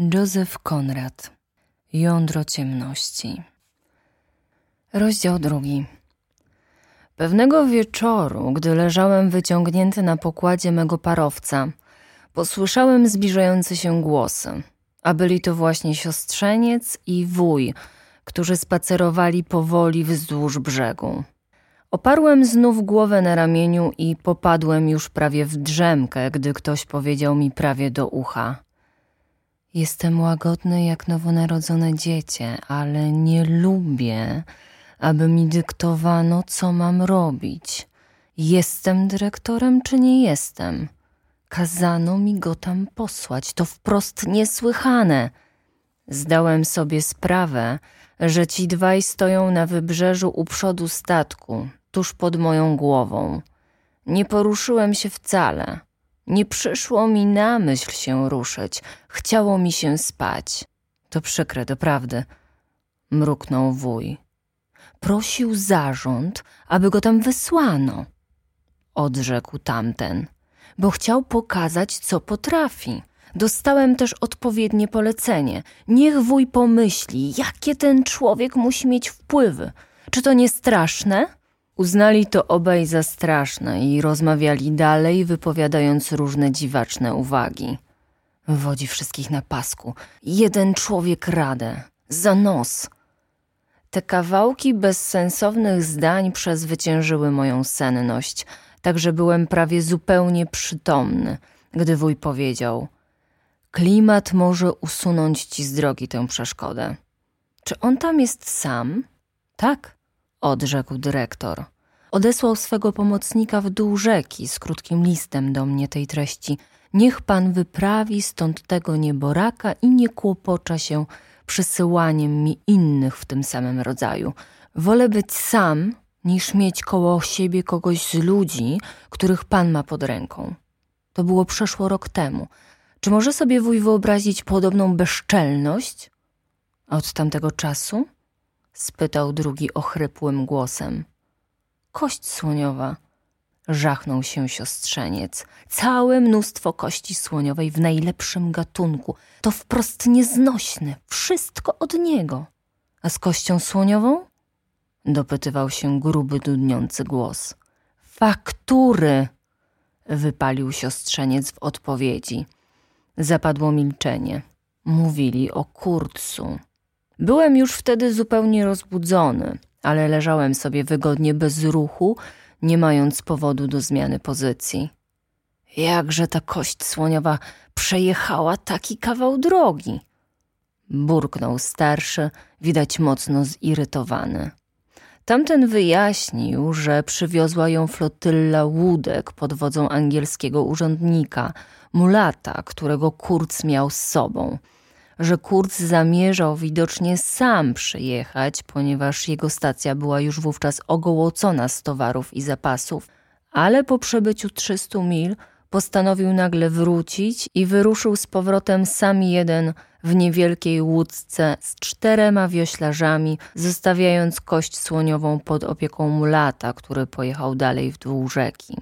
Józef Konrad Jądro ciemności. Rozdział drugi. Pewnego wieczoru, gdy leżałem wyciągnięty na pokładzie mego parowca, posłyszałem zbliżające się głosy, a byli to właśnie siostrzeniec i wuj, którzy spacerowali powoli wzdłuż brzegu. Oparłem znów głowę na ramieniu i popadłem już prawie w drzemkę, gdy ktoś powiedział mi prawie do ucha – Jestem łagodny jak nowonarodzone dziecię, ale nie lubię, aby mi dyktowano, co mam robić. Jestem dyrektorem, czy nie jestem? Kazano mi go tam posłać. To wprost niesłychane. Zdałem sobie sprawę, że ci dwaj stoją na wybrzeżu u przodu statku, tuż pod moją głową. Nie poruszyłem się wcale. Nie przyszło mi na myśl się ruszyć, chciało mi się spać. To przykre, doprawdy, mruknął wuj. Prosił zarząd, aby go tam wysłano, odrzekł tamten, bo chciał pokazać, co potrafi. Dostałem też odpowiednie polecenie. Niech wuj pomyśli, jakie ten człowiek musi mieć wpływy. Czy to nie straszne? Uznali to obaj za straszne i rozmawiali dalej, wypowiadając różne dziwaczne uwagi. Wodzi wszystkich na pasku. Jeden człowiek radę. Za nos. Te kawałki bezsensownych zdań przezwyciężyły moją senność, tak że byłem prawie zupełnie przytomny, gdy wuj powiedział: Klimat może usunąć ci z drogi tę przeszkodę. Czy on tam jest sam? Tak odrzekł dyrektor. Odesłał swego pomocnika w dół rzeki z krótkim listem do mnie tej treści. Niech pan wyprawi stąd tego nieboraka i nie kłopocza się przysyłaniem mi innych w tym samym rodzaju. Wolę być sam, niż mieć koło siebie kogoś z ludzi, których pan ma pod ręką. To było przeszło rok temu. Czy może sobie wuj wyobrazić podobną bezczelność? Od tamtego czasu spytał drugi ochrypłym głosem. Kość słoniowa. Żachnął się siostrzeniec. Całe mnóstwo kości słoniowej w najlepszym gatunku. To wprost nieznośne. Wszystko od niego. A z kością słoniową? Dopytywał się gruby, dudniący głos. Faktury! Wypalił siostrzeniec w odpowiedzi. Zapadło milczenie. Mówili o kurcu. Byłem już wtedy zupełnie rozbudzony, ale leżałem sobie wygodnie bez ruchu, nie mając powodu do zmiany pozycji. Jakże ta kość słoniowa przejechała taki kawał drogi? Burknął starszy, widać mocno zirytowany. Tamten wyjaśnił, że przywiozła ją flotylla łódek pod wodzą angielskiego urzędnika, mulata, którego Kurz miał z sobą – że Kurz zamierzał widocznie sam przyjechać, ponieważ jego stacja była już wówczas ogołocona z towarów i zapasów, ale po przebyciu 300 mil postanowił nagle wrócić i wyruszył z powrotem sam jeden w niewielkiej łódce z czterema wioślarzami, zostawiając kość słoniową pod opieką mulata, który pojechał dalej w dół rzeki.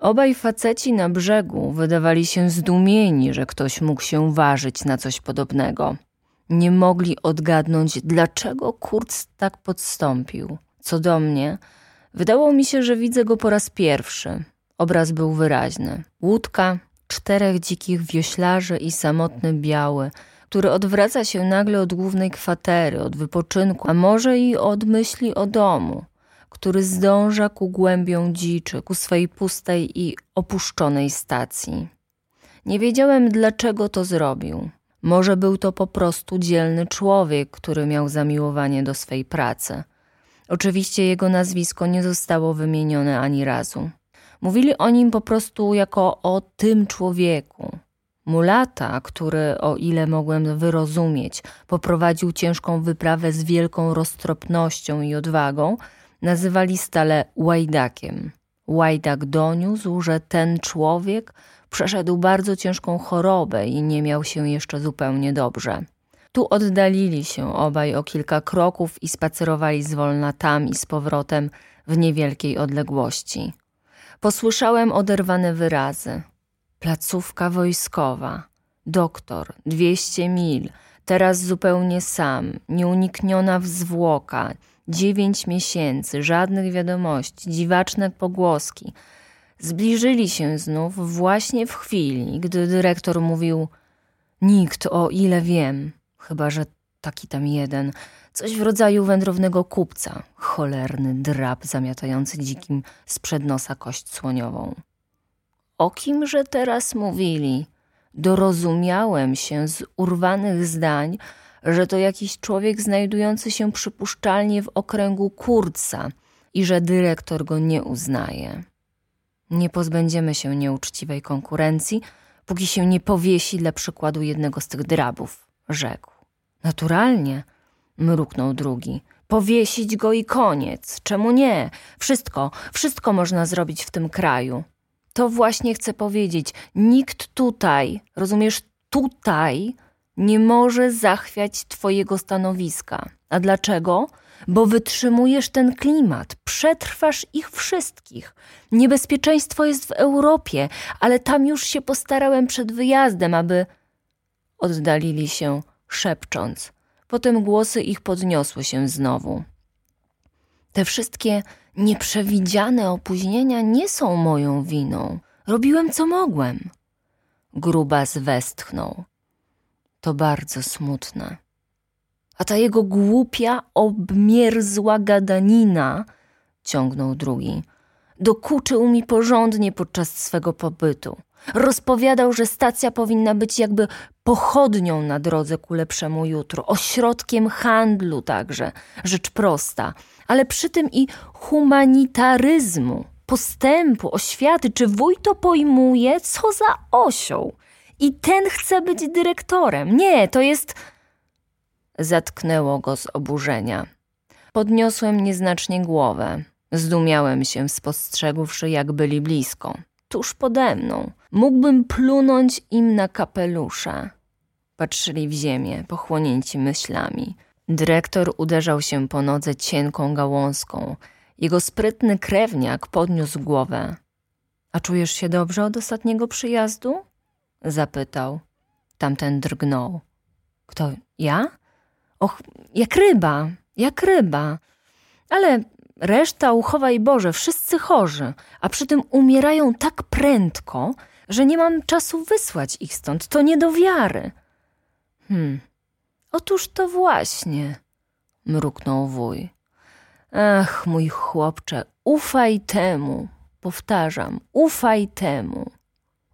Obaj faceci na brzegu wydawali się zdumieni, że ktoś mógł się ważyć na coś podobnego. Nie mogli odgadnąć, dlaczego Kurz tak podstąpił. Co do mnie, wydało mi się, że widzę go po raz pierwszy. Obraz był wyraźny. Łódka, czterech dzikich wioślarzy i samotny biały, który odwraca się nagle od głównej kwatery, od wypoczynku, a może i od myśli o domu który zdąża ku głębiom dziczy, ku swej pustej i opuszczonej stacji. Nie wiedziałem, dlaczego to zrobił. Może był to po prostu dzielny człowiek, który miał zamiłowanie do swej pracy. Oczywiście jego nazwisko nie zostało wymienione ani razu. Mówili o nim po prostu jako o tym człowieku. Mulata, który, o ile mogłem wyrozumieć, poprowadził ciężką wyprawę z wielką roztropnością i odwagą, nazywali stale łajdakiem. Łajdak doniósł, że ten człowiek przeszedł bardzo ciężką chorobę i nie miał się jeszcze zupełnie dobrze. Tu oddalili się obaj o kilka kroków i spacerowali zwolna tam i z powrotem w niewielkiej odległości. Posłyszałem oderwane wyrazy. Placówka wojskowa. Doktor, dwieście mil, teraz zupełnie sam, nieunikniona zwłoka, dziewięć miesięcy, żadnych wiadomości, dziwaczne pogłoski. Zbliżyli się znów właśnie w chwili, gdy dyrektor mówił: Nikt, o ile wiem, chyba że taki tam jeden, coś w rodzaju wędrownego kupca, cholerny drab zamiatający dzikim sprzed nosa kość słoniową. O kimże teraz mówili? Dorozumiałem się z urwanych zdań, że to jakiś człowiek znajdujący się przypuszczalnie w okręgu Kurca i że dyrektor go nie uznaje. Nie pozbędziemy się nieuczciwej konkurencji, póki się nie powiesi dla przykładu jednego z tych drabów, rzekł. Naturalnie, mruknął drugi. Powiesić go i koniec. Czemu nie? Wszystko, wszystko można zrobić w tym kraju. To właśnie chcę powiedzieć. Nikt tutaj, rozumiesz, tutaj nie może zachwiać twojego stanowiska. A dlaczego? Bo wytrzymujesz ten klimat, przetrwasz ich wszystkich. Niebezpieczeństwo jest w Europie, ale tam już się postarałem przed wyjazdem, aby. Oddalili się, szepcząc. Potem głosy ich podniosły się znowu. Te wszystkie nieprzewidziane opóźnienia nie są moją winą. Robiłem co mogłem. Grubas westchnął. To bardzo smutne. A ta jego głupia, obmierzła gadanina, ciągnął drugi, dokuczył mi porządnie podczas swego pobytu. Rozpowiadał, że stacja powinna być jakby pochodnią na drodze ku lepszemu jutru, ośrodkiem handlu także, rzecz prosta, ale przy tym i humanitaryzmu, postępu, oświaty. Czy wuj to pojmuje? Co za osioł? I ten chce być dyrektorem. Nie, to jest. Zatknęło go z oburzenia. Podniosłem nieznacznie głowę. Zdumiałem się, spostrzegłszy, jak byli blisko tuż pode mną. Mógłbym plunąć im na kapelusze. Patrzyli w ziemię, pochłonięci myślami. Dyrektor uderzał się po nodze cienką gałązką. Jego sprytny krewniak podniósł głowę. A czujesz się dobrze od ostatniego przyjazdu? Zapytał. Tamten drgnął. Kto, ja? Och, jak ryba, jak ryba. Ale Reszta, uchowaj Boże, wszyscy chorzy, a przy tym umierają tak prędko, że nie mam czasu wysłać ich stąd. To nie do wiary. Hmm, otóż to właśnie, mruknął wuj. Ach, mój chłopcze, ufaj temu, powtarzam, ufaj temu.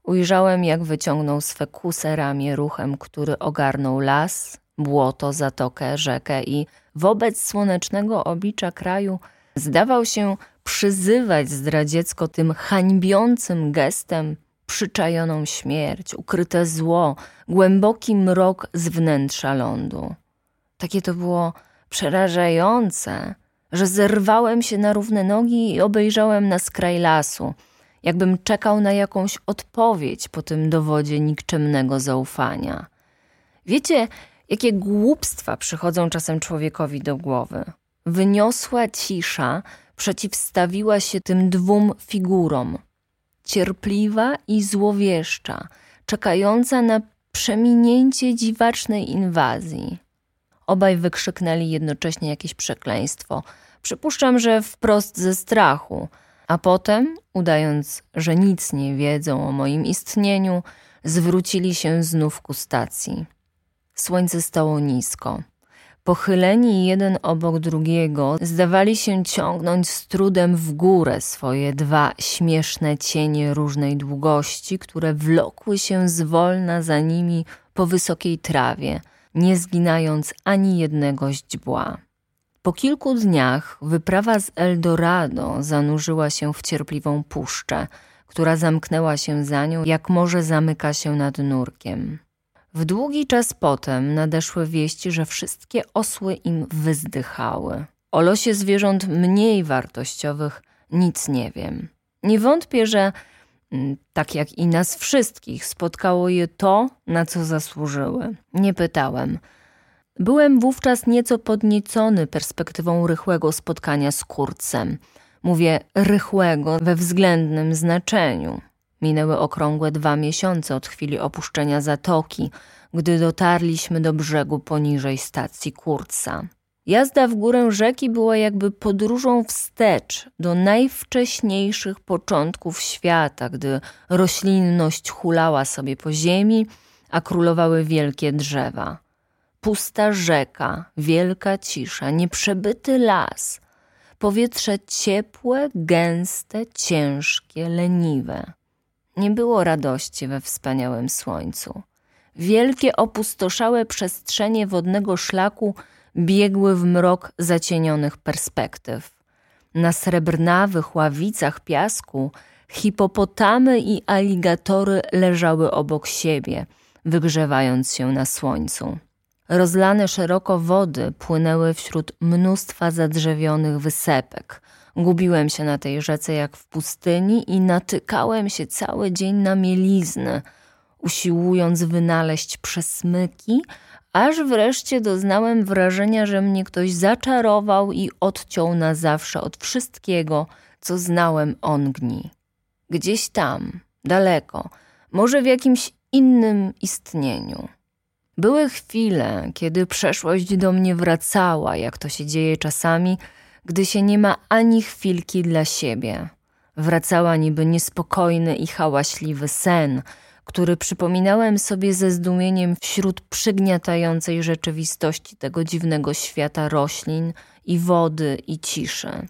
Ujrzałem, jak wyciągnął swe kuse ramię ruchem, który ogarnął las, błoto, zatokę, rzekę i wobec słonecznego oblicza kraju – Zdawał się przyzywać zdradziecko tym hańbiącym gestem przyczajoną śmierć, ukryte zło, głęboki mrok z wnętrza lądu. Takie to było przerażające, że zerwałem się na równe nogi i obejrzałem na skraj lasu, jakbym czekał na jakąś odpowiedź po tym dowodzie nikczemnego zaufania. Wiecie, jakie głupstwa przychodzą czasem człowiekowi do głowy. Wyniosła cisza przeciwstawiła się tym dwóm figurom. Cierpliwa i złowieszcza, czekająca na przeminięcie dziwacznej inwazji. Obaj wykrzyknęli jednocześnie jakieś przekleństwo. Przypuszczam, że wprost ze strachu, a potem, udając, że nic nie wiedzą o moim istnieniu, zwrócili się znów ku stacji. Słońce stało nisko. Pochyleni jeden obok drugiego, zdawali się ciągnąć z trudem w górę swoje dwa śmieszne cienie różnej długości, które wlokły się zwolna za nimi po wysokiej trawie, nie zginając ani jednego źdźbła. Po kilku dniach wyprawa z Eldorado zanurzyła się w cierpliwą puszczę, która zamknęła się za nią, jak morze zamyka się nad nurkiem. W długi czas potem nadeszły wieści, że wszystkie osły im wyzdychały. O losie zwierząt mniej wartościowych nic nie wiem. Nie wątpię, że mm, tak jak i nas wszystkich, spotkało je to, na co zasłużyły. Nie pytałem. Byłem wówczas nieco podniecony perspektywą rychłego spotkania z kurcem. Mówię rychłego we względnym znaczeniu. Minęły okrągłe dwa miesiące od chwili opuszczenia zatoki, gdy dotarliśmy do brzegu poniżej stacji Kurca. Jazda w górę rzeki była jakby podróżą wstecz do najwcześniejszych początków świata, gdy roślinność hulała sobie po ziemi, a królowały wielkie drzewa. Pusta rzeka, wielka cisza, nieprzebyty las, powietrze ciepłe, gęste, ciężkie, leniwe. Nie było radości we wspaniałym słońcu. Wielkie, opustoszałe przestrzenie wodnego szlaku biegły w mrok zacienionych perspektyw. Na srebrnawych ławicach piasku hipopotamy i aligatory leżały obok siebie, wygrzewając się na słońcu. Rozlane szeroko wody płynęły wśród mnóstwa zadrzewionych wysepek. Gubiłem się na tej rzece jak w pustyni i natykałem się cały dzień na mielizny, usiłując wynaleźć przesmyki, aż wreszcie doznałem wrażenia, że mnie ktoś zaczarował i odciął na zawsze od wszystkiego, co znałem ongni. Gdzieś tam, daleko, może w jakimś innym istnieniu. Były chwile, kiedy przeszłość do mnie wracała, jak to się dzieje czasami, gdy się nie ma ani chwilki dla siebie. Wracała niby niespokojny i hałaśliwy sen, który przypominałem sobie ze zdumieniem wśród przygniatającej rzeczywistości tego dziwnego świata roślin i wody i ciszy.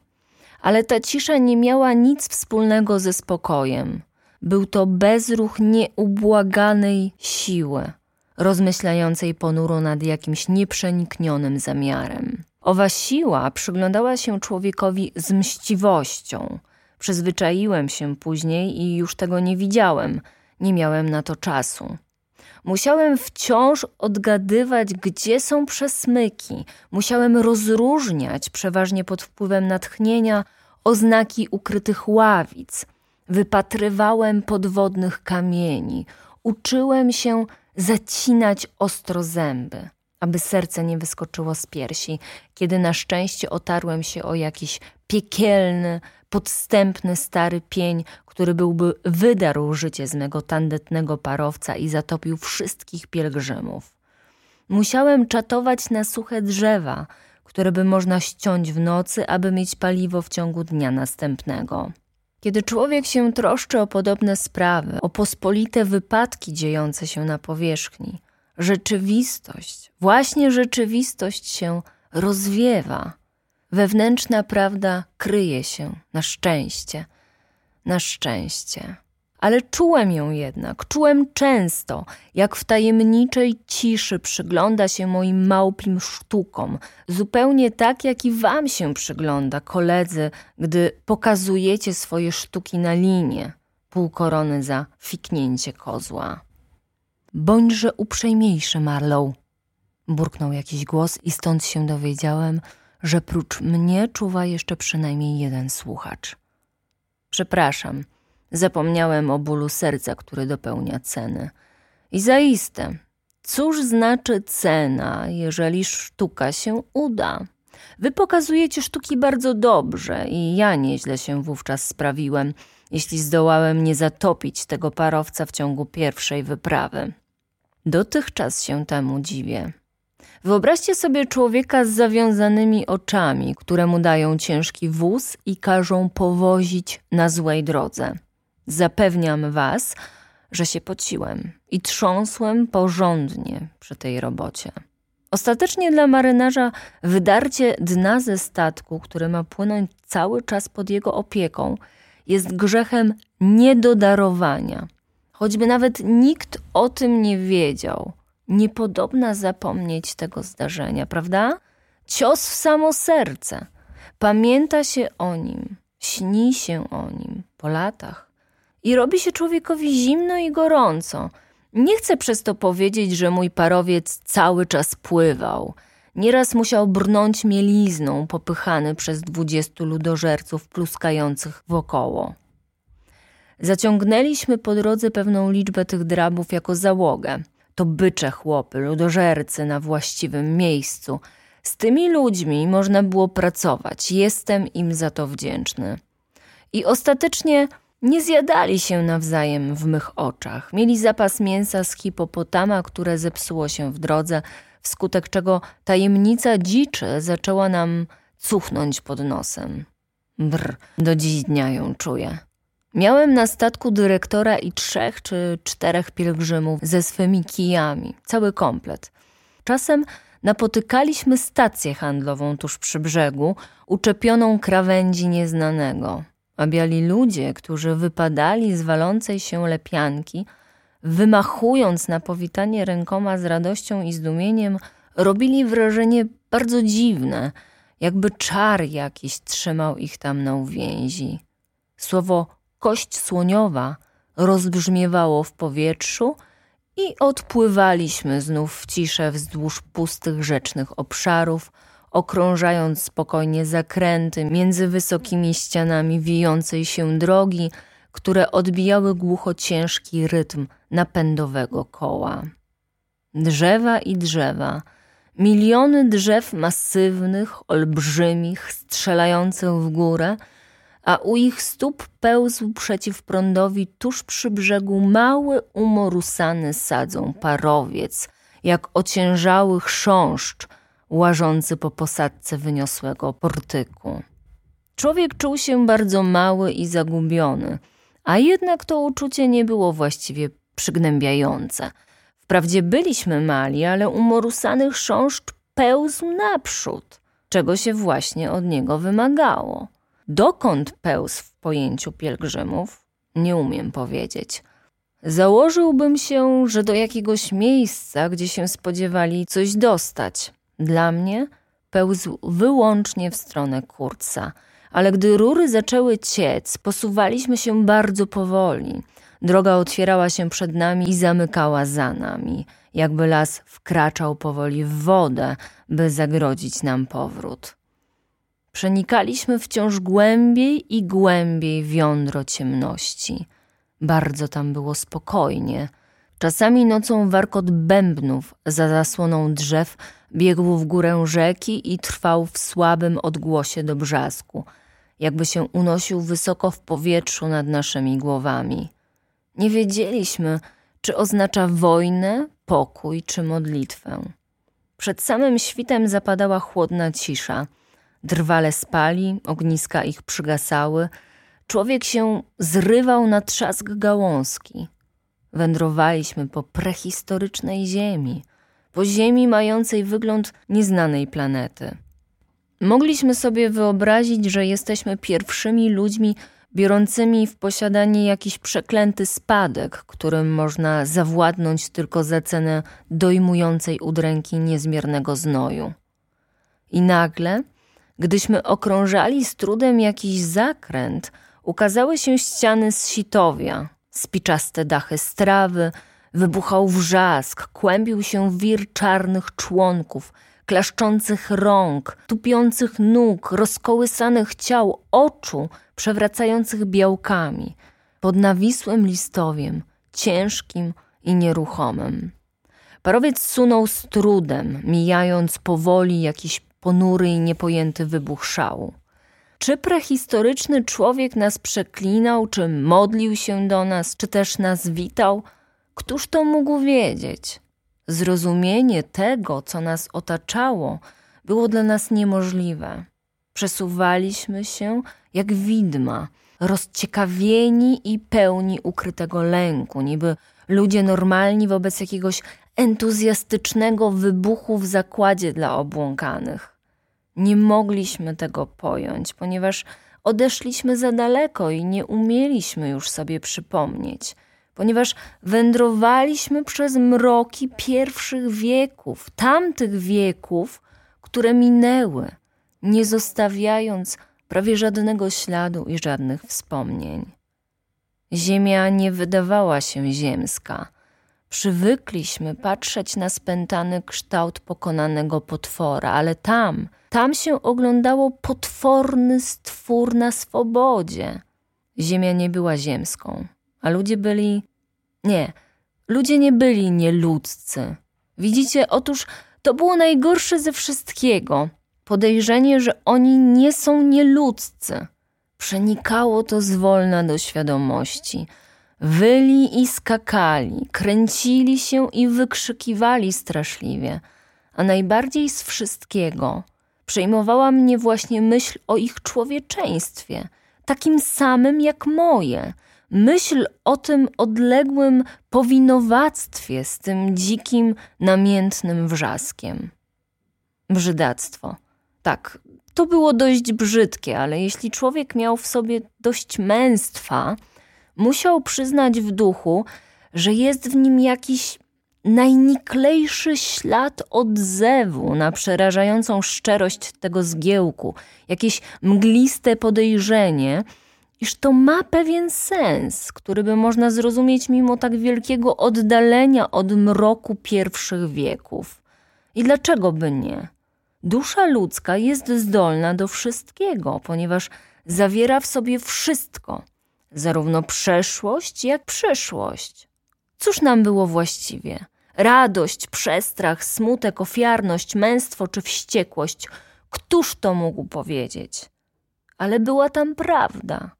Ale ta cisza nie miała nic wspólnego ze spokojem. Był to bezruch nieubłaganej siły, rozmyślającej ponuro nad jakimś nieprzeniknionym zamiarem. Owa siła przyglądała się człowiekowi z mściwością. Przyzwyczaiłem się później i już tego nie widziałem – nie miałem na to czasu. Musiałem wciąż odgadywać, gdzie są przesmyki. Musiałem rozróżniać, przeważnie pod wpływem natchnienia, oznaki ukrytych ławic. Wypatrywałem podwodnych kamieni. Uczyłem się zacinać ostro zęby, aby serce nie wyskoczyło z piersi, kiedy na szczęście otarłem się o jakiś piekielny, podstępny stary pień, który byłby wydarł życie z mego tandetnego parowca i zatopił wszystkich pielgrzymów. Musiałem czatować na suche drzewa, które by można ściąć w nocy, aby mieć paliwo w ciągu dnia następnego. Kiedy człowiek się troszczy o podobne sprawy, o pospolite wypadki dziejące się na powierzchni, rzeczywistość, właśnie rzeczywistość się rozwiewa Wewnętrzna prawda kryje się, na szczęście, na szczęście. Ale czułem ją jednak, czułem często, jak w tajemniczej ciszy przygląda się moim małpim sztukom, zupełnie tak, jak i wam się przygląda, koledzy, gdy pokazujecie swoje sztuki na linie, pół korony za fiknięcie kozła. Bądźże uprzejmiejszy, Marlow, burknął jakiś głos i stąd się dowiedziałem, że prócz mnie czuwa jeszcze przynajmniej jeden słuchacz. Przepraszam, zapomniałem o bólu serca, który dopełnia ceny. I zaiste, cóż znaczy cena, jeżeli sztuka się uda? Wy pokazujecie sztuki bardzo dobrze i ja nieźle się wówczas sprawiłem, jeśli zdołałem nie zatopić tego parowca w ciągu pierwszej wyprawy. Dotychczas się temu dziwię. Wyobraźcie sobie człowieka z zawiązanymi oczami, któremu dają ciężki wóz i każą powozić na złej drodze. Zapewniam was, że się pociłem i trząsłem porządnie przy tej robocie. Ostatecznie dla marynarza wydarcie dna ze statku, który ma płynąć cały czas pod jego opieką, jest grzechem niedodarowania. Choćby nawet nikt o tym nie wiedział – niepodobna zapomnieć tego zdarzenia, prawda? Cios w samo serce. Pamięta się o nim, śni się o nim po latach i robi się człowiekowi zimno i gorąco. Nie chcę przez to powiedzieć, że mój parowiec cały czas pływał. Nieraz musiał brnąć mielizną, popychany przez dwudziestu ludożerców pluskających wokoło. Zaciągnęliśmy po drodze pewną liczbę tych drabów jako załogę – to bycze chłopy, ludożercy na właściwym miejscu. Z tymi ludźmi można było pracować. Jestem im za to wdzięczny. I ostatecznie Nie zjadali się nawzajem w mych oczach. Mieli zapas mięsa z hipopotama, które zepsuło się w drodze, wskutek czego tajemnica dziczy zaczęła nam cuchnąć pod nosem. Brr, do dziś dnia ją czuję. Miałem na statku dyrektora i trzech czy czterech pielgrzymów ze swymi kijami, cały komplet. Czasem napotykaliśmy stację handlową tuż przy brzegu, uczepioną krawędzi nieznanego, a biali ludzie, którzy wypadali z walącej się lepianki, wymachując na powitanie rękoma z radością i zdumieniem, robili wrażenie bardzo dziwne, jakby czar jakiś trzymał ich tam na uwięzi. Słowo kość słoniowa rozbrzmiewało w powietrzu i odpływaliśmy znów w ciszę wzdłuż pustych rzecznych obszarów, okrążając spokojnie zakręty między wysokimi ścianami wijącej się drogi, które odbijały głucho ciężki rytm napędowego koła. Drzewa i drzewa, miliony drzew masywnych, olbrzymich, strzelających w górę – a u ich stóp pełzł przeciw prądowi tuż przy brzegu mały, umorusany sadzą parowiec, jak ociężały chrząszcz łażący po posadce wyniosłego portyku. Człowiek czuł się bardzo mały i zagubiony, a jednak to uczucie nie było właściwie przygnębiające. Wprawdzie byliśmy mali, ale umorusany chrząszcz pełzł naprzód, czego się właśnie od niego wymagało. Dokąd pełzł w pojęciu pielgrzymów, nie umiem powiedzieć. Założyłbym się, że do jakiegoś miejsca, gdzie się spodziewali coś dostać. Dla mnie pełzł wyłącznie w stronę Kurca, ale gdy rury zaczęły ciec, posuwaliśmy się bardzo powoli. Droga otwierała się przed nami i zamykała za nami, jakby las wkraczał powoli w wodę, by zagrodzić nam powrót. Przenikaliśmy wciąż głębiej i głębiej w jądro ciemności. Bardzo tam było spokojnie. Czasami nocą warkot bębnów za zasłoną drzew biegł w górę rzeki i trwał w słabym odgłosie do brzasku, jakby się unosił wysoko w powietrzu nad naszymi głowami. Nie wiedzieliśmy, czy oznacza wojnę, pokój czy modlitwę. Przed samym świtem zapadała chłodna cisza – Drwale spali, ogniska ich przygasały. Człowiek się zrywał na trzask gałązki. Wędrowaliśmy po prehistorycznej ziemi, po ziemi mającej wygląd nieznanej planety. Mogliśmy sobie wyobrazić, że jesteśmy pierwszymi ludźmi biorącymi w posiadanie jakiś przeklęty spadek, którym można zawładnąć tylko za cenę dojmującej udręki niezmiernego znoju. I nagle Gdyśmy okrążali z trudem jakiś zakręt, ukazały się ściany z sitowia, spiczaste dachy strawy, wybuchał wrzask, kłębił się wir czarnych członków, klaszczących rąk, tupiących nóg, rozkołysanych ciał, oczu przewracających białkami, pod nawisłym listowiem, ciężkim i nieruchomym. Parowiec sunął z trudem, mijając powoli jakiś ponury i niepojęty wybuch szału. Czy prehistoryczny człowiek nas przeklinał, czy modlił się do nas, czy też nas witał? Któż to mógł wiedzieć? Zrozumienie tego, co nas otaczało, było dla nas niemożliwe. Przesuwaliśmy się jak widma, rozciekawieni i pełni ukrytego lęku, niby ludzie normalni wobec jakiegoś entuzjastycznego wybuchu w zakładzie dla obłąkanych. Nie mogliśmy tego pojąć, ponieważ odeszliśmy za daleko i nie umieliśmy już sobie przypomnieć, ponieważ wędrowaliśmy przez mroki pierwszych wieków, tamtych wieków, które minęły, nie zostawiając prawie żadnego śladu i żadnych wspomnień. Ziemia nie wydawała się ziemska. Przywykliśmy patrzeć na spętany kształt pokonanego potwora, ale tam, tam się oglądało potworny stwór na swobodzie. Ziemia nie była ziemską, a ludzie byli. Nie, ludzie nie byli nieludzcy. Widzicie, otóż to było najgorsze ze wszystkiego podejrzenie, że oni nie są nieludzcy. Przenikało to zwolna do świadomości. Wyli i skakali, kręcili się i wykrzykiwali straszliwie, a najbardziej z wszystkiego przejmowała mnie właśnie myśl o ich człowieczeństwie, takim samym jak moje. Myśl o tym odległym powinowactwie z tym dzikim, namiętnym wrzaskiem. Brzydactwo. Tak, to było dość brzydkie, ale jeśli człowiek miał w sobie dość męstwa, musiał przyznać w duchu, że jest w nim jakiś najniklejszy ślad odzewu na przerażającą szczerość tego zgiełku, jakieś mgliste podejrzenie, iż to ma pewien sens, który by można zrozumieć mimo tak wielkiego oddalenia od mroku pierwszych wieków. I dlaczego by nie? Dusza ludzka jest zdolna do wszystkiego, ponieważ zawiera w sobie wszystko, zarówno przeszłość, jak przyszłość. Cóż nam było właściwie? Radość, przestrach, smutek, ofiarność, męstwo czy wściekłość któż to mógł powiedzieć? Ale była tam prawda.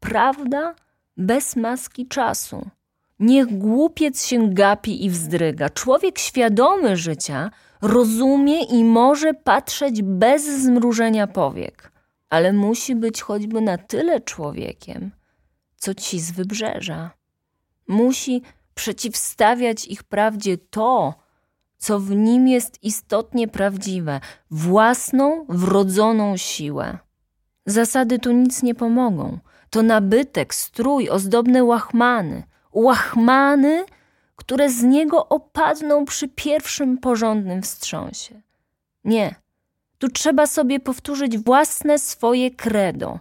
Prawda bez maski czasu. Niech głupiec się gapi i wzdryga. Człowiek świadomy życia rozumie i może patrzeć bez zmrużenia powiek, ale musi być choćby na tyle człowiekiem, co ci z wybrzeża. Musi przeciwstawiać ich prawdzie to, co w nim jest istotnie prawdziwe, własną, wrodzoną siłę. Zasady tu nic nie pomogą. To nabytek, strój, ozdobne łachmany. Łachmany, które z niego opadną przy pierwszym porządnym wstrząsie. Nie, tu trzeba sobie powtórzyć własne swoje credo.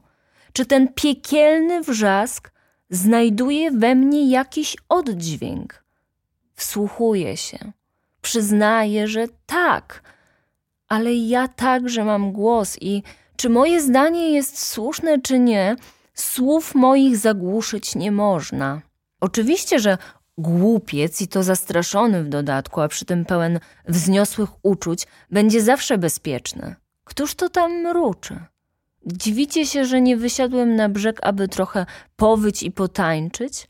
Czy ten piekielny wrzask znajduje we mnie jakiś oddźwięk? Wsłuchuję się, przyznaję, że tak, ale ja także mam głos i czy moje zdanie jest słuszne, czy nie, słów moich zagłuszyć nie można. Oczywiście, że głupiec i to zastraszony w dodatku, a przy tym pełen wzniosłych uczuć, będzie zawsze bezpieczny. Któż to tam mruczy? Dziwicie się, że nie wysiadłem na brzeg, aby trochę powyć i potańczyć?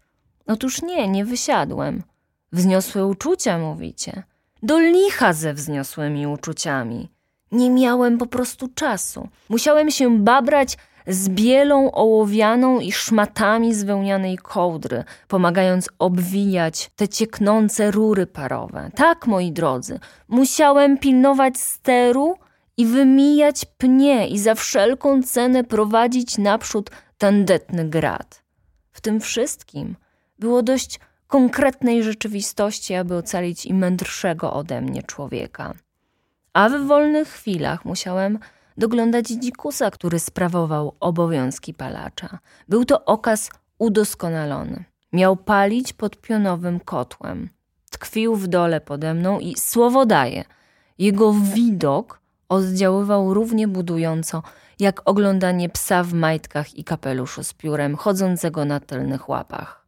Otóż nie, nie wysiadłem. Wzniosłe uczucia, mówicie. Do licha ze wzniosłymi uczuciami. Nie miałem po prostu czasu. Musiałem się babrać z bielą ołowianą i szmatami z wełnianej kołdry, pomagając obwijać te cieknące rury parowe. Tak, moi drodzy, musiałem pilnować steru i wymijać pnie i za wszelką cenę prowadzić naprzód tandetny grad. W tym wszystkim było dość konkretnej rzeczywistości, aby ocalić i mędrszego ode mnie człowieka. A w wolnych chwilach musiałem doglądać dzikusa, który sprawował obowiązki palacza. Był to okaz udoskonalony. Miał palić pod pionowym kotłem. Tkwił w dole pode mną i słowo daje. Jego widok oddziaływał równie budująco, jak oglądanie psa w majtkach i kapeluszu z piórem, chodzącego na tylnych łapach.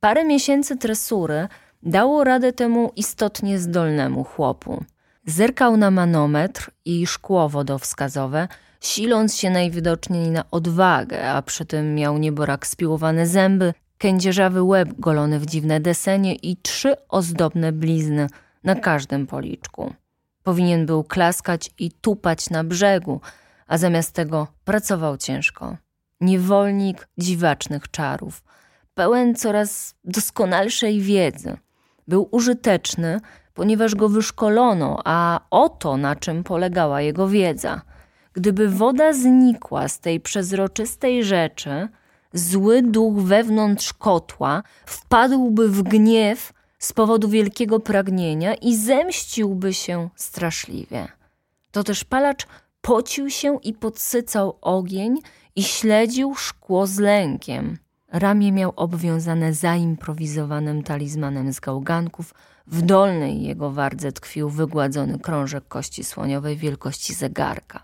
Parę miesięcy tresury dało radę temu istotnie zdolnemu chłopu. Zerkał na manometr i szkło wodowskazowe, siląc się najwidoczniej na odwagę, a przy tym miał nieborak spiłowane zęby, kędzierzawy łeb golony w dziwne desenie i trzy ozdobne blizny na każdym policzku. Powinien był klaskać i tupać na brzegu, a zamiast tego pracował ciężko. Niewolnik dziwacznych czarów, pełen coraz doskonalszej wiedzy. Był użyteczny, ponieważ go wyszkolono, a oto na czym polegała jego wiedza. Gdyby woda znikła z tej przezroczystej rzeczy, zły duch wewnątrz kotła wpadłby w gniew z powodu wielkiego pragnienia i zemściłby się straszliwie. To też palacz pocił się i podsycał ogień i śledził szkło z lękiem. Ramię miał obwiązane zaimprowizowanym talizmanem z gałganków, w dolnej jego wardze tkwił wygładzony krążek kości słoniowej wielkości zegarka.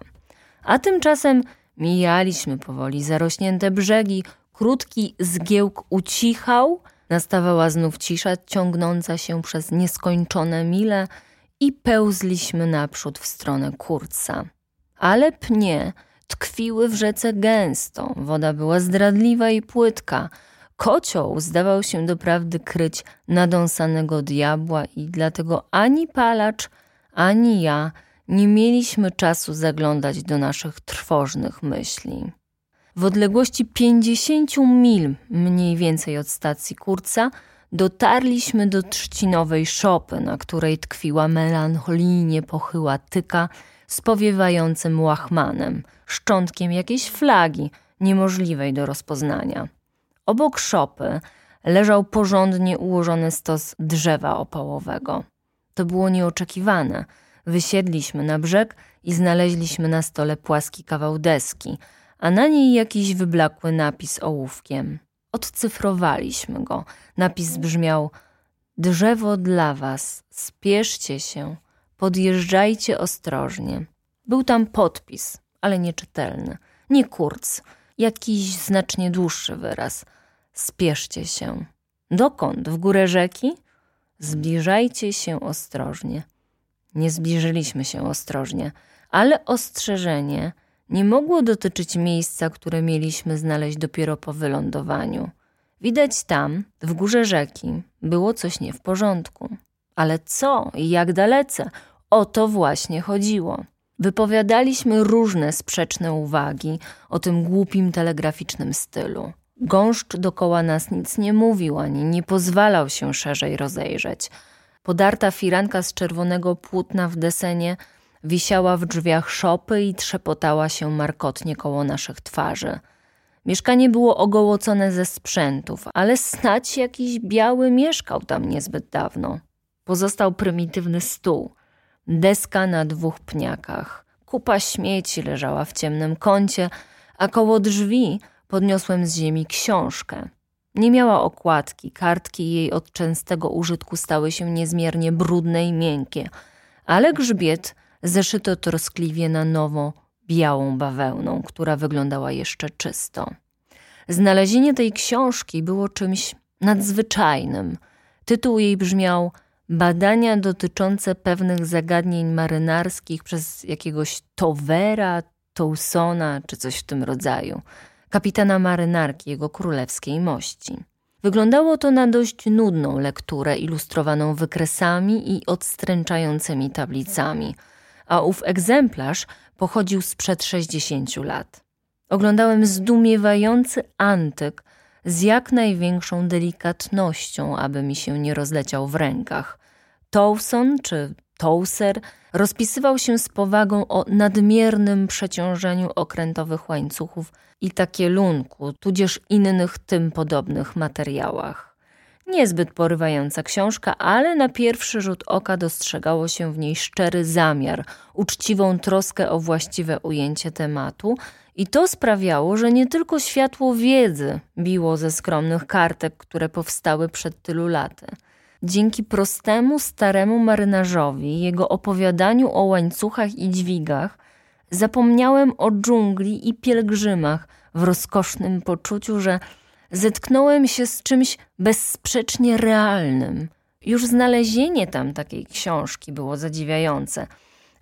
A tymczasem mijaliśmy powoli zarośnięte brzegi, krótki zgiełk ucichał, nastawała znów cisza ciągnąca się przez nieskończone mile i pełzliśmy naprzód w stronę Kurca. Ale pnie tkwiły w rzece gęsto, woda była zdradliwa i płytka. Kocioł zdawał się doprawdy kryć nadąsanego diabła i dlatego ani palacz, ani ja nie mieliśmy czasu zaglądać do naszych trwożnych myśli. W odległości pięćdziesięciu mil mniej więcej od stacji Kurca dotarliśmy do trzcinowej szopy, na której tkwiła melancholijnie pochyła tyka z powiewającym łachmanem, szczątkiem jakiejś flagi niemożliwej do rozpoznania. Obok szopy leżał porządnie ułożony stos drzewa opałowego. To było nieoczekiwane. Wysiedliśmy na brzeg i znaleźliśmy na stole płaski kawał deski, a na niej jakiś wyblakły napis ołówkiem. Odcyfrowaliśmy go. Napis brzmiał: Drzewo dla was, spieszcie się, podjeżdżajcie ostrożnie. Był tam podpis, ale nieczytelny. Nie kurc, jakiś znacznie dłuższy wyraz. Spieszcie się. Dokąd? W górę rzeki? Zbliżajcie się ostrożnie. Nie zbliżyliśmy się ostrożnie, ale ostrzeżenie nie mogło dotyczyć miejsca, które mieliśmy znaleźć dopiero po wylądowaniu. Widać tam, w górze rzeki, było coś nie w porządku. Ale co i jak dalece? O to właśnie chodziło. Wypowiadaliśmy różne sprzeczne uwagi o tym głupim telegraficznym stylu. Gąszcz dokoła nas nic nie mówił ani nie pozwalał się szerzej rozejrzeć. Podarta firanka z czerwonego płótna w desenie wisiała w drzwiach szopy i trzepotała się markotnie koło naszych twarzy. Mieszkanie było ogołocone ze sprzętów, ale snać jakiś biały mieszkał tam niezbyt dawno. Pozostał prymitywny stół, deska na dwóch pniakach, kupa śmieci leżała w ciemnym kącie, a koło drzwi podniosłem z ziemi książkę. Nie miała okładki, kartki jej od częstego użytku stały się niezmiernie brudne i miękkie, ale grzbiet zeszyto troskliwie na nowo białą bawełną, która wyglądała jeszcze czysto. Znalezienie tej książki było czymś nadzwyczajnym. Tytuł jej brzmiał Badania dotyczące pewnych zagadnień marynarskich przez jakiegoś Towera, Tousona czy coś w tym rodzaju, kapitana marynarki jego królewskiej mości. Wyglądało to na dość nudną lekturę ilustrowaną wykresami i odstręczającymi tablicami, a ów egzemplarz pochodził sprzed 60 lat. Oglądałem zdumiewający antyk z jak największą delikatnością, aby mi się nie rozleciał w rękach. Towson czy Towser rozpisywał się z powagą o nadmiernym przeciążeniu okrętowych łańcuchów i takielunku, tudzież innych tym podobnych materiałach. Niezbyt porywająca książka, ale na pierwszy rzut oka dostrzegało się w niej szczery zamiar, uczciwą troskę o właściwe ujęcie tematu i to sprawiało, że nie tylko światło wiedzy biło ze skromnych kartek, które powstały przed tylu laty. Dzięki prostemu, staremu marynarzowi, jego opowiadaniu o łańcuchach i dźwigach, zapomniałem o dżungli i pielgrzymach w rozkosznym poczuciu, że zetknąłem się z czymś bezsprzecznie realnym. Już znalezienie tam takiej książki było zadziwiające,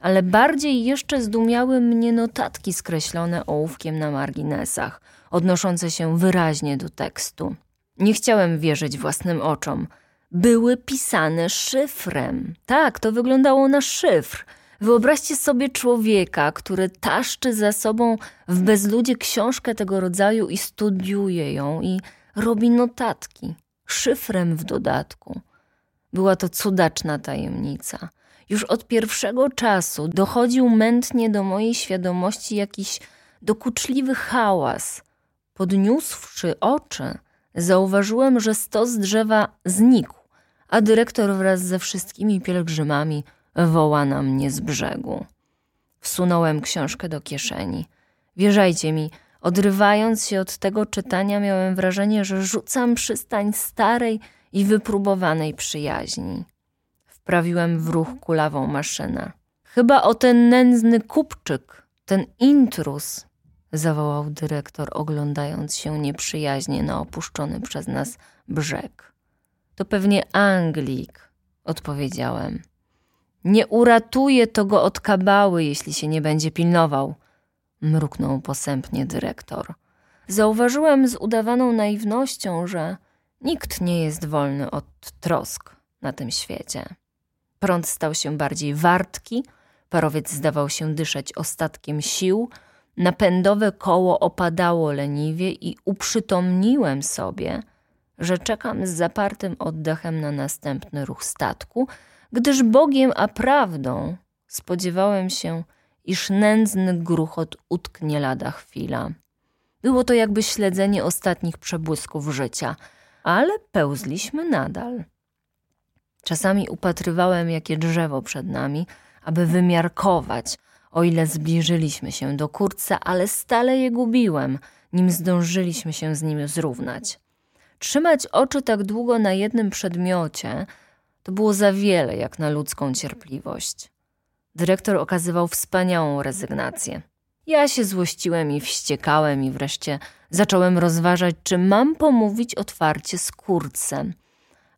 ale bardziej jeszcze zdumiały mnie notatki skreślone ołówkiem na marginesach, odnoszące się wyraźnie do tekstu. Nie chciałem wierzyć własnym oczom. Były pisane szyfrem. Tak, to wyglądało na szyfr – Wyobraźcie sobie człowieka, który taszczy za sobą w bezludzie książkę tego rodzaju i studiuje ją i robi notatki, szyfrem w dodatku. Była to cudaczna tajemnica. Już od pierwszego czasu dochodził mętnie do mojej świadomości jakiś dokuczliwy hałas. Podniósłszy oczy, zauważyłem, że stos drzewa znikł, a dyrektor wraz ze wszystkimi pielgrzymami woła na mnie z brzegu. Wsunąłem książkę do kieszeni. Wierzajcie mi, odrywając się od tego czytania, miałem wrażenie, że rzucam przystań starej i wypróbowanej przyjaźni. Wprawiłem w ruch kulawą maszynę. Chyba o ten nędzny kupczyk, ten intrus, zawołał dyrektor, oglądając się nieprzyjaźnie na opuszczony przez nas brzeg. To pewnie Anglik, odpowiedziałem. Nie uratuje to go od kabały, jeśli się nie będzie pilnował. mruknął posępnie dyrektor. Zauważyłem z udawaną naiwnością, że nikt nie jest wolny od trosk na tym świecie. Prąd stał się bardziej wartki, parowiec zdawał się dyszeć ostatkiem sił, napędowe koło opadało leniwie i uprzytomniłem sobie, że czekam z zapartym oddechem na następny ruch statku, gdyż Bogiem a prawdą spodziewałem się, iż nędzny gruchot utknie lada chwila. Było to jakby śledzenie ostatnich przebłysków życia, ale pełzliśmy nadal. Czasami upatrywałem jakie drzewo przed nami, aby wymiarkować, o ile zbliżyliśmy się do kurca, ale stale je gubiłem, nim zdążyliśmy się z nim zrównać. Trzymać oczy tak długo na jednym przedmiocie to było za wiele jak na ludzką cierpliwość. Dyrektor okazywał wspaniałą rezygnację. Ja się złościłem i wściekałem i wreszcie zacząłem rozważać, czy mam pomówić otwarcie z kurcem.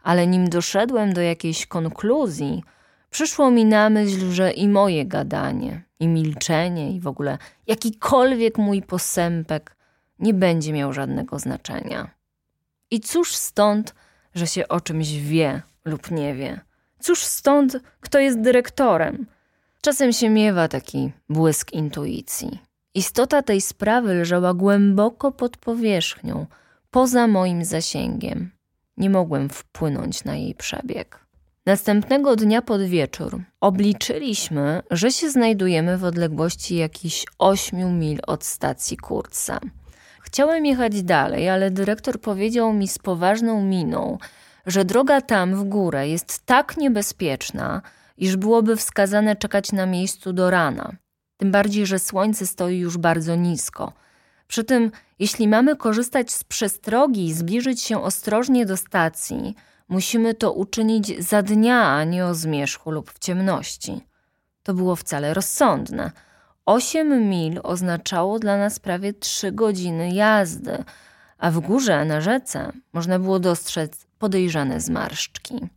Ale nim doszedłem do jakiejś konkluzji, przyszło mi na myśl, że i moje gadanie, i milczenie, i w ogóle jakikolwiek mój posępek nie będzie miał żadnego znaczenia. I cóż stąd, że się o czymś wie lub nie wie? Cóż stąd, kto jest dyrektorem? Czasem się miewa taki błysk intuicji. Istota tej sprawy leżała głęboko pod powierzchnią, poza moim zasięgiem. Nie mogłem wpłynąć na jej przebieg. Następnego dnia pod wieczór obliczyliśmy, że się znajdujemy w odległości jakichś ośmiu mil od stacji Kurca. Chciałem jechać dalej, ale dyrektor powiedział mi z poważną miną, że droga tam w górę jest tak niebezpieczna, iż byłoby wskazane czekać na miejscu do rana. Tym bardziej, że słońce stoi już bardzo nisko. Przy tym, jeśli mamy korzystać z przestrogi i zbliżyć się ostrożnie do stacji, musimy to uczynić za dnia, a nie o zmierzchu lub w ciemności. To było wcale rozsądne. Osiem mil oznaczało dla nas prawie trzy godziny jazdy, a w górze na rzece można było dostrzec podejrzane zmarszczki.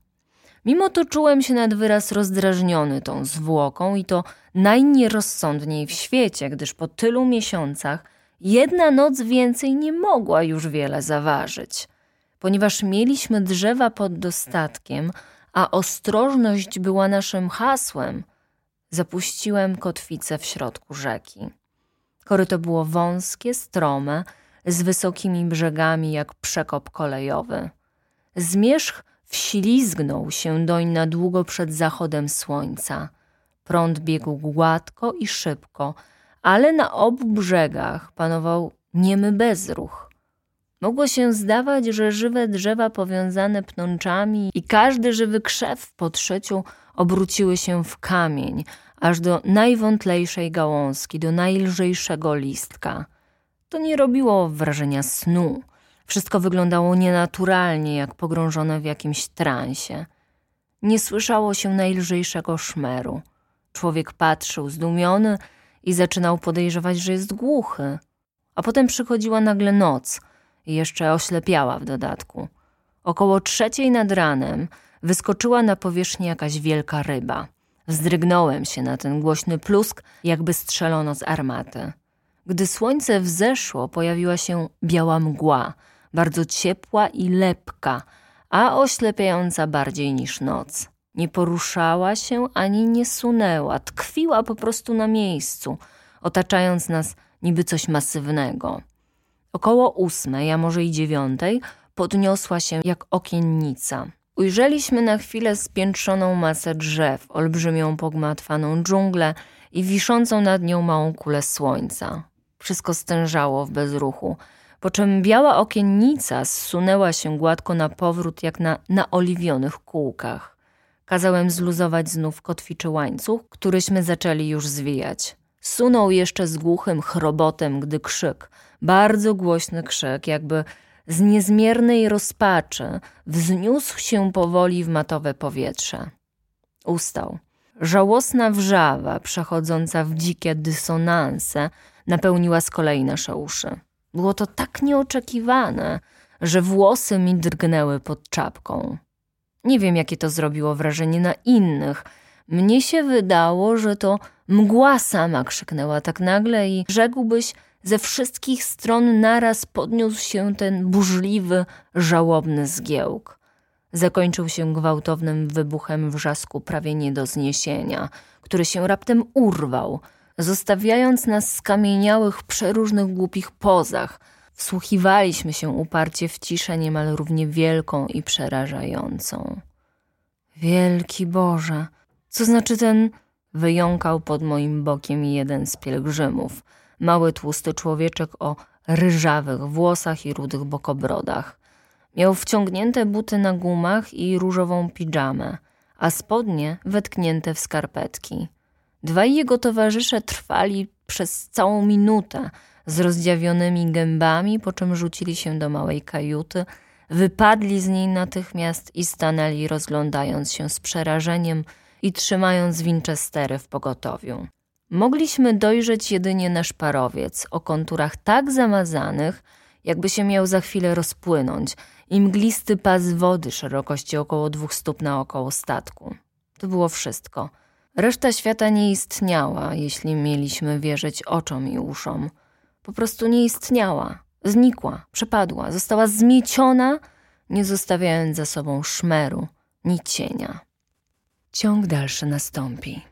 Mimo to czułem się nad wyraz rozdrażniony tą zwłoką i to najnierozsądniej w świecie, gdyż po tylu miesiącach jedna noc więcej nie mogła już wiele zaważyć. Ponieważ mieliśmy drzewa pod dostatkiem, a ostrożność była naszym hasłem, zapuściłem kotwicę w środku rzeki. Koryto było wąskie, strome, z wysokimi brzegami jak przekop kolejowy. Zmierzch wślizgnął się doń na długo przed zachodem słońca. Prąd biegł gładko i szybko, ale na obu brzegach panował niemy bezruch. Mogło się zdawać, że żywe drzewa powiązane pnączami i każdy żywy krzew w podszyciu obróciły się w kamień, aż do najwątlejszej gałązki, do najlżejszego listka. To nie robiło wrażenia snu. Wszystko wyglądało nienaturalnie, jak pogrążone w jakimś transie. Nie słyszało się najlżejszego szmeru. Człowiek patrzył zdumiony i zaczynał podejrzewać, że jest głuchy. A potem przychodziła nagle noc i jeszcze oślepiała w dodatku. Około trzeciej nad ranem wyskoczyła na powierzchnię jakaś wielka ryba. Wzdrygnąłem się na ten głośny plusk, jakby strzelono z armaty. Gdy słońce wzeszło, pojawiła się biała mgła, bardzo ciepła i lepka, a oślepiająca bardziej niż noc. Nie poruszała się ani nie sunęła, tkwiła po prostu na miejscu, otaczając nas niby coś masywnego. Około ósmej, a może i dziewiątej, podniosła się jak okiennica. Ujrzeliśmy na chwilę spiętrzoną masę drzew, olbrzymią pogmatwaną dżunglę i wiszącą nad nią małą kulę słońca. Wszystko stężało w bezruchu, po czym biała okiennica zsunęła się gładko na powrót jak na naoliwionych kółkach. Kazałem zluzować znów kotwiczy łańcuch, któryśmy zaczęli już zwijać. Sunął jeszcze z głuchym chrobotem, gdy krzyk, bardzo głośny krzyk, jakby z niezmiernej rozpaczy, wzniósł się powoli w matowe powietrze. Ustał. Żałosna wrzawa, przechodząca w dzikie dysonanse, napełniła z kolei nasze uszy. Było to tak nieoczekiwane, że włosy mi drgnęły pod czapką. Nie wiem, jakie to zrobiło wrażenie na innych. Mnie się wydało, że to Mgła sama krzyknęła tak nagle i rzekłbyś, ze wszystkich stron naraz podniósł się ten burzliwy, żałobny zgiełk. Zakończył się gwałtownym wybuchem wrzasku prawie nie do zniesienia, który się raptem urwał, zostawiając nas skamieniałych przeróżnych głupich pozach. Wsłuchiwaliśmy się uparcie w ciszę niemal równie wielką i przerażającą. Wielki Boże, co znaczy ten... Wyjąkał pod moim bokiem jeden z pielgrzymów, mały tłusty człowieczek o ryżawych włosach i rudych bokobrodach. Miał wciągnięte buty na gumach i różową piżamę, a spodnie wetknięte w skarpetki. Dwaj jego towarzysze trwali przez całą minutę z rozdziawionymi gębami, po czym rzucili się do małej kajuty, wypadli z niej natychmiast i stanęli rozglądając się z przerażeniem i trzymając winczestery w pogotowiu. Mogliśmy dojrzeć jedynie nasz parowiec o konturach tak zamazanych, jakby się miał za chwilę rozpłynąć i mglisty pas wody szerokości około dwóch stóp naokoło statku. To było wszystko. Reszta świata nie istniała, jeśli mieliśmy wierzyć oczom i uszom. Po prostu nie istniała. Znikła, przepadła, została zmieciona, nie zostawiając za sobą szmeru ni cienia. Ciąg dalszy nastąpi.